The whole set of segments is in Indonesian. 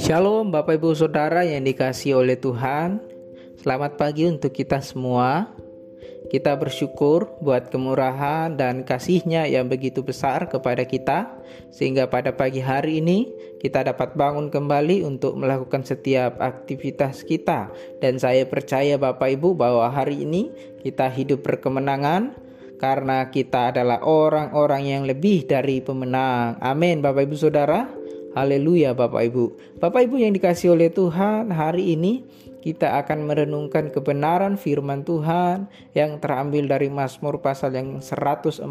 Shalom Bapak Ibu Saudara yang dikasih oleh Tuhan. Selamat pagi untuk kita semua. Kita bersyukur buat kemurahan dan kasihnya yang begitu besar kepada kita Sehingga pada pagi hari ini kita dapat bangun kembali untuk melakukan setiap aktivitas kita. Dan saya percaya Bapak Ibu bahwa hari ini kita hidup berkemenangan Karena kita adalah orang-orang yang lebih dari pemenang Amin Bapak Ibu Saudara Haleluya Bapak Ibu. Bapak Ibu yang dikasih oleh Tuhan, hari ini kita akan merenungkan kebenaran firman Tuhan yang terambil dari Mazmur pasal yang 147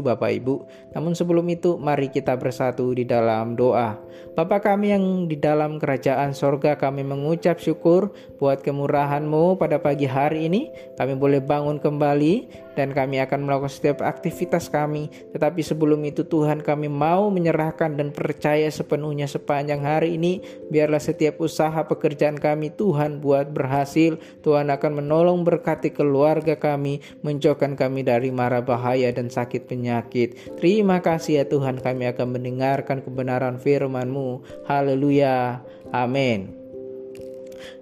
Bapak Ibu. Namun sebelum itu mari kita bersatu di dalam doa. Bapa kami yang di dalam kerajaan sorga kami mengucap syukur buat kemurahan-Mu pada pagi hari ini. Kami boleh bangun kembali dan kami akan melakukan setiap aktivitas kami. Tetapi sebelum itu Tuhan kami mau menyerahkan dan percaya sepenuhnya sepanjang hari ini. Biarlah setiap usaha pekerjaan kami Tuhan buat berhasil. Tuhan akan menolong berkati keluarga kami, menjauhkan kami dari mara bahaya dan sakit penyakit. Terima kasih ya Tuhan kami akan mendengarkan kebenaran firman-Mu. Haleluya. Amin.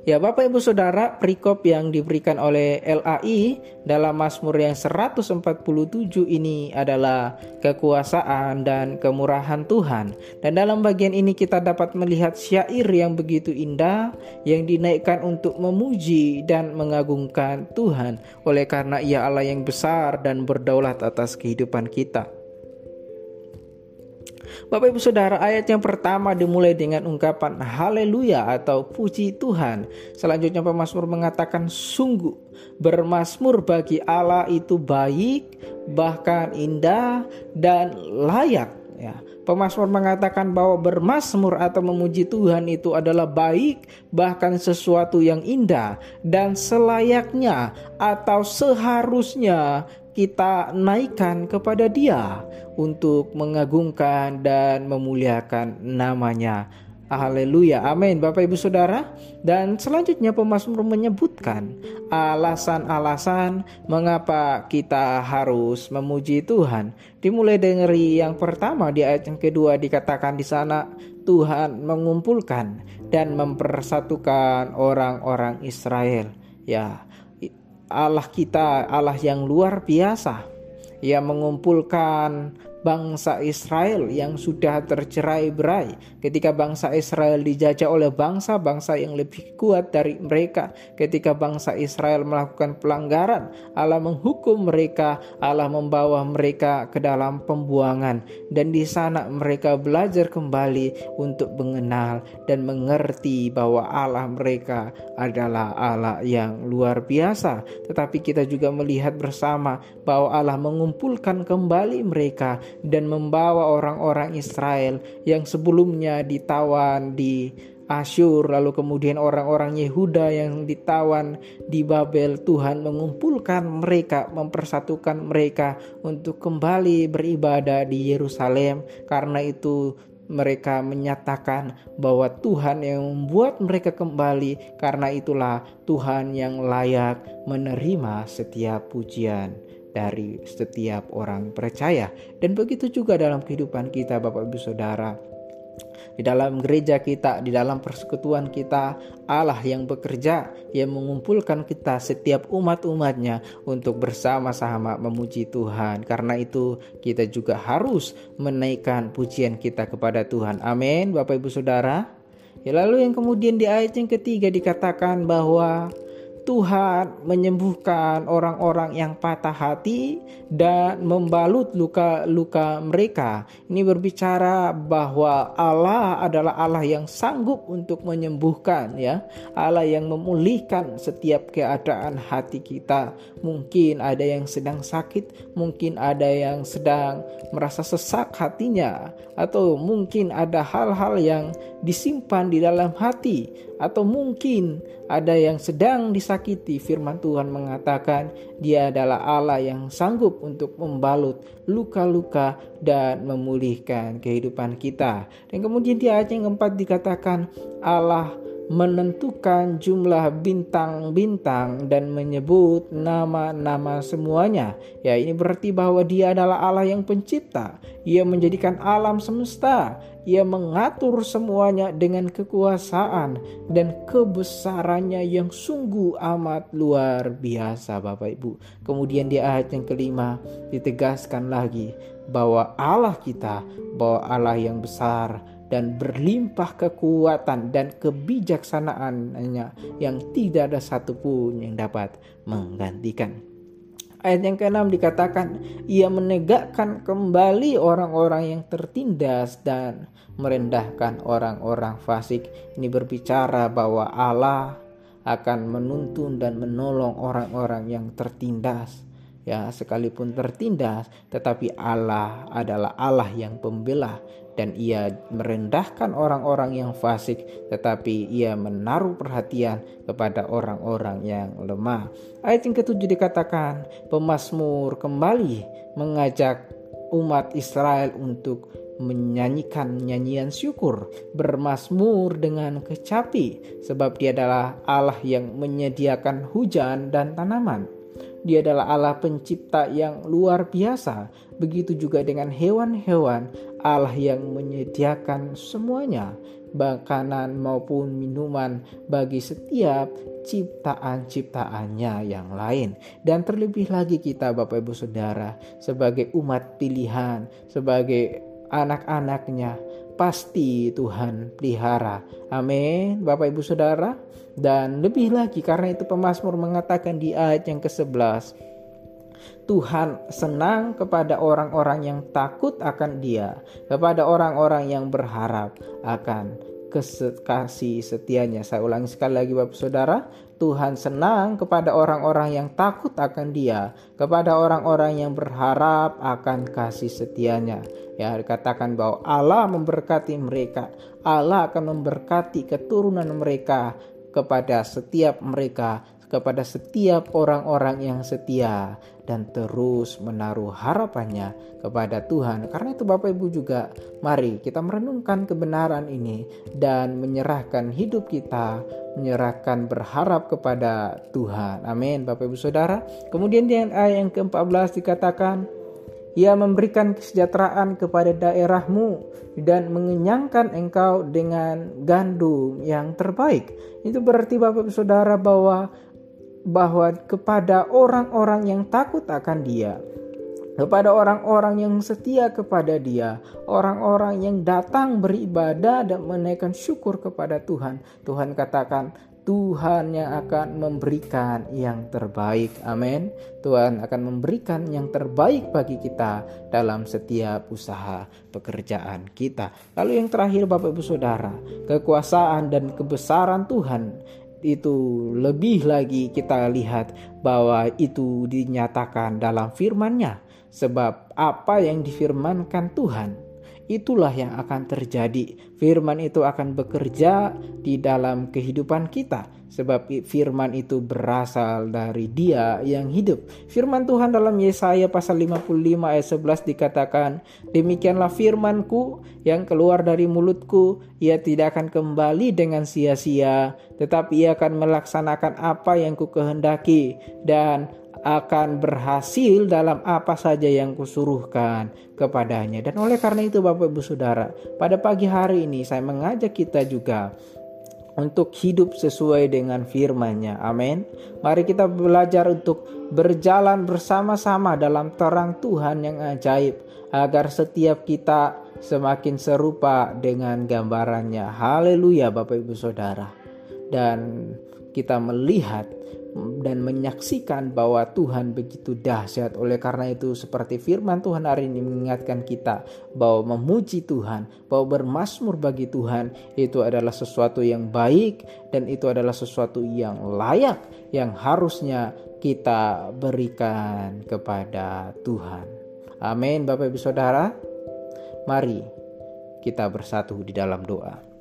Ya Bapak Ibu Saudara, perikop yang diberikan oleh LAI dalam Mazmur yang 147 ini adalah kekuasaan dan kemurahan Tuhan. Dan dalam bagian ini kita dapat melihat syair yang begitu indah yang dinaikkan untuk memuji dan mengagungkan Tuhan oleh karena Ia Allah yang besar dan berdaulat atas kehidupan kita. Bapak Ibu Saudara, ayat yang pertama dimulai dengan ungkapan haleluya atau puji Tuhan. Selanjutnya pemazmur mengatakan sungguh bermasmur bagi Allah itu baik, bahkan indah dan layak. Ya, pemazmur mengatakan bahwa bermasmur atau memuji Tuhan itu adalah baik, bahkan sesuatu yang indah dan selayaknya atau seharusnya kita naikkan kepada Dia untuk mengagungkan dan memuliakan namanya. Haleluya, amin Bapak Ibu Saudara. Dan selanjutnya pemazmur menyebutkan Alasan-alasan mengapa kita harus memuji Tuhan. Dimulai dari yang pertama di ayat yang kedua dikatakan di sana Tuhan mengumpulkan dan mempersatukan orang-orang Israel. Ya Allah kita Allah yang luar biasa. Yang mengumpulkan bangsa Israel yang sudah tercerai-berai ketika bangsa Israel dijajah oleh bangsa-bangsa yang lebih kuat dari mereka. Ketika bangsa Israel melakukan pelanggaran Allah menghukum mereka Allah membawa mereka ke dalam pembuangan. Dan di sana mereka belajar kembali untuk mengenal dan mengerti bahwa Allah mereka adalah Allah yang luar biasa. Tetapi kita juga melihat bersama bahwa Allah mengumpulkan kembali mereka dan membawa orang-orang Israel yang sebelumnya ditawan di Asyur lalu kemudian orang-orang Yehuda yang ditawan di Babel Tuhan mengumpulkan mereka mempersatukan mereka untuk kembali beribadah di Yerusalem. Karena itu mereka menyatakan bahwa Tuhan yang membuat mereka kembali. Karena itulah Tuhan yang layak menerima setiap pujian dari setiap orang percaya. Dan begitu juga dalam kehidupan kita Bapak Ibu Saudara. Di dalam gereja kita, di dalam persekutuan kita, Allah yang bekerja, yang mengumpulkan kita setiap umat-umatnya untuk bersama-sama memuji Tuhan. Karena itu kita juga harus menaikkan pujian kita kepada Tuhan. Amin Bapak Ibu Saudara. Ya, lalu yang kemudian di ayat yang ketiga dikatakan bahwa Tuhan menyembuhkan orang-orang yang patah hati dan membalut luka-luka mereka. Ini berbicara bahwa Allah adalah Allah yang sanggup untuk menyembuhkan ya. Allah yang memulihkan setiap keadaan hati kita. Mungkin ada yang sedang sakit, mungkin ada yang sedang merasa sesak hatinya atau mungkin ada hal-hal yang disimpan di dalam hati atau mungkin ada yang sedang disakiti. Firman Tuhan mengatakan dia adalah Allah yang sanggup untuk membalut luka-luka dan memulihkan kehidupan kita. Dan kemudian di ayat yang keempat dikatakan Allah menentukan jumlah bintang-bintang dan menyebut nama-nama semuanya. Ya, ini berarti bahwa Dia adalah Allah yang pencipta. Ia menjadikan alam semesta. Ia mengatur semuanya dengan kekuasaan dan kebesarannya yang sungguh amat luar biasa, Bapak Ibu. Kemudian di ayat yang kelima ditegaskan lagi bahwa Allah kita, bahwa Allah yang besar dan berlimpah kekuatan dan kebijaksanaannya yang tidak ada satupun yang dapat menggantikan. Ayat yang keenam dikatakan, ia menegakkan kembali orang-orang yang tertindas dan merendahkan orang-orang fasik. Ini berbicara bahwa Allah akan menuntun dan menolong orang-orang yang tertindas ya sekalipun tertindas tetapi Allah adalah Allah yang pembela dan ia merendahkan orang-orang yang fasik tetapi ia menaruh perhatian kepada orang-orang yang lemah ayat yang ketujuh dikatakan pemazmur kembali mengajak umat Israel untuk menyanyikan nyanyian syukur, bermasmur dengan kecapi, sebab Dia adalah Allah yang menyediakan hujan dan tanaman. Dia adalah Allah pencipta yang luar biasa. Begitu juga dengan hewan-hewan, Allah yang menyediakan semuanya, makanan maupun minuman bagi setiap ciptaan-ciptaannya yang lain. Dan terlebih lagi kita Bapak Ibu Saudara sebagai umat pilihan, sebagai anak-anaknya, pasti Tuhan pelihara. Amin Bapak Ibu Saudara. Dan lebih lagi karena itu pemazmur mengatakan di ayat yang ke-11 Tuhan senang kepada orang-orang yang takut akan Dia, kepada orang-orang yang berharap akan kasih setianya. Saya ulangi sekali lagi Bapak Saudara, Tuhan senang kepada orang-orang yang takut akan Dia, kepada orang-orang yang berharap akan kasih setianya. Ya, dikatakan bahwa Allah memberkati mereka. Allah akan memberkati keturunan mereka kepada setiap mereka, kepada setiap orang-orang yang setia dan terus menaruh harapannya kepada Tuhan. Karena itu Bapak Ibu juga mari kita merenungkan kebenaran ini dan menyerahkan hidup kita, menyerahkan berharap kepada Tuhan. Amin Bapak Ibu Saudara. Kemudian di ayat yang ke-14 dikatakan ia memberikan kesejahteraan kepada daerahmu dan mengenyangkan engkau dengan gandum yang terbaik. Itu berarti Bapak Saudara bahwa bahwa kepada orang-orang yang takut akan Dia, kepada orang-orang yang setia kepada Dia, orang-orang yang datang beribadah dan menaikkan syukur kepada Tuhan. Tuhan katakan, Tuhan yang akan memberikan yang terbaik. Amin. Tuhan akan memberikan yang terbaik bagi kita dalam setiap usaha pekerjaan kita. Lalu yang terakhir Bapak Ibu Saudara, kekuasaan dan kebesaran Tuhan itu lebih lagi kita lihat bahwa itu dinyatakan dalam firman-Nya. Sebab apa yang difirmankan Tuhan itulah yang akan terjadi. Firman itu akan bekerja di dalam kehidupan kita, sebab firman itu berasal dari Dia yang hidup. Firman Tuhan dalam Yesaya pasal 55 ayat 11 dikatakan, "Demikianlah firmanku yang keluar dari mulutku, ia tidak akan kembali dengan sia-sia, tetapi ia akan melaksanakan apa yang ku kehendaki dan akan berhasil dalam apa saja yang kusuruhkan kepadanya. Dan oleh karena itu Bapak Ibu Saudara, pada pagi hari ini saya mengajak kita juga untuk hidup sesuai dengan firman-Nya. Amin. Mari kita belajar untuk berjalan bersama-sama dalam terang Tuhan yang ajaib agar setiap kita semakin serupa dengan gambarannya. Haleluya Bapak Ibu Saudara. Dan kita melihat dan menyaksikan bahwa Tuhan begitu dahsyat. Oleh karena itu, seperti firman Tuhan hari ini mengingatkan kita bahwa memuji Tuhan, bahwa bermasmur bagi Tuhan itu adalah sesuatu yang baik dan itu adalah sesuatu yang layak yang harusnya kita berikan kepada Tuhan. Amin, Bapak Ibu Saudara. Mari kita bersatu di dalam doa.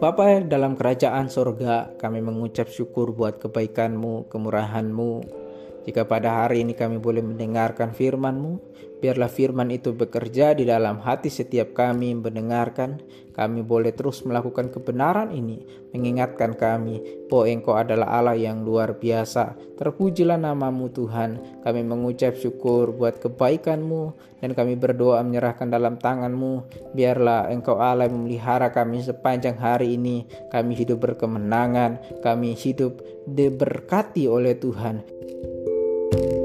Bapa dalam kerajaan sorga kami mengucap syukur buat kebaikanmu, kemurahanmu. Jika pada hari ini kami boleh mendengarkan firman-Mu, biarlah firman itu bekerja di dalam hati setiap kami mendengarkan. Kami boleh terus melakukan kebenaran ini, mengingatkan kami bahwa Engkau adalah Allah yang luar biasa. Terpujilah namamu Tuhan. Kami mengucap syukur buat kebaikan-Mu dan kami berdoa menyerahkan dalam tangan-Mu. Biarlah Engkau Allah memelihara kami sepanjang hari ini. Kami hidup berkemenangan, kami hidup diberkati oleh Tuhan. you.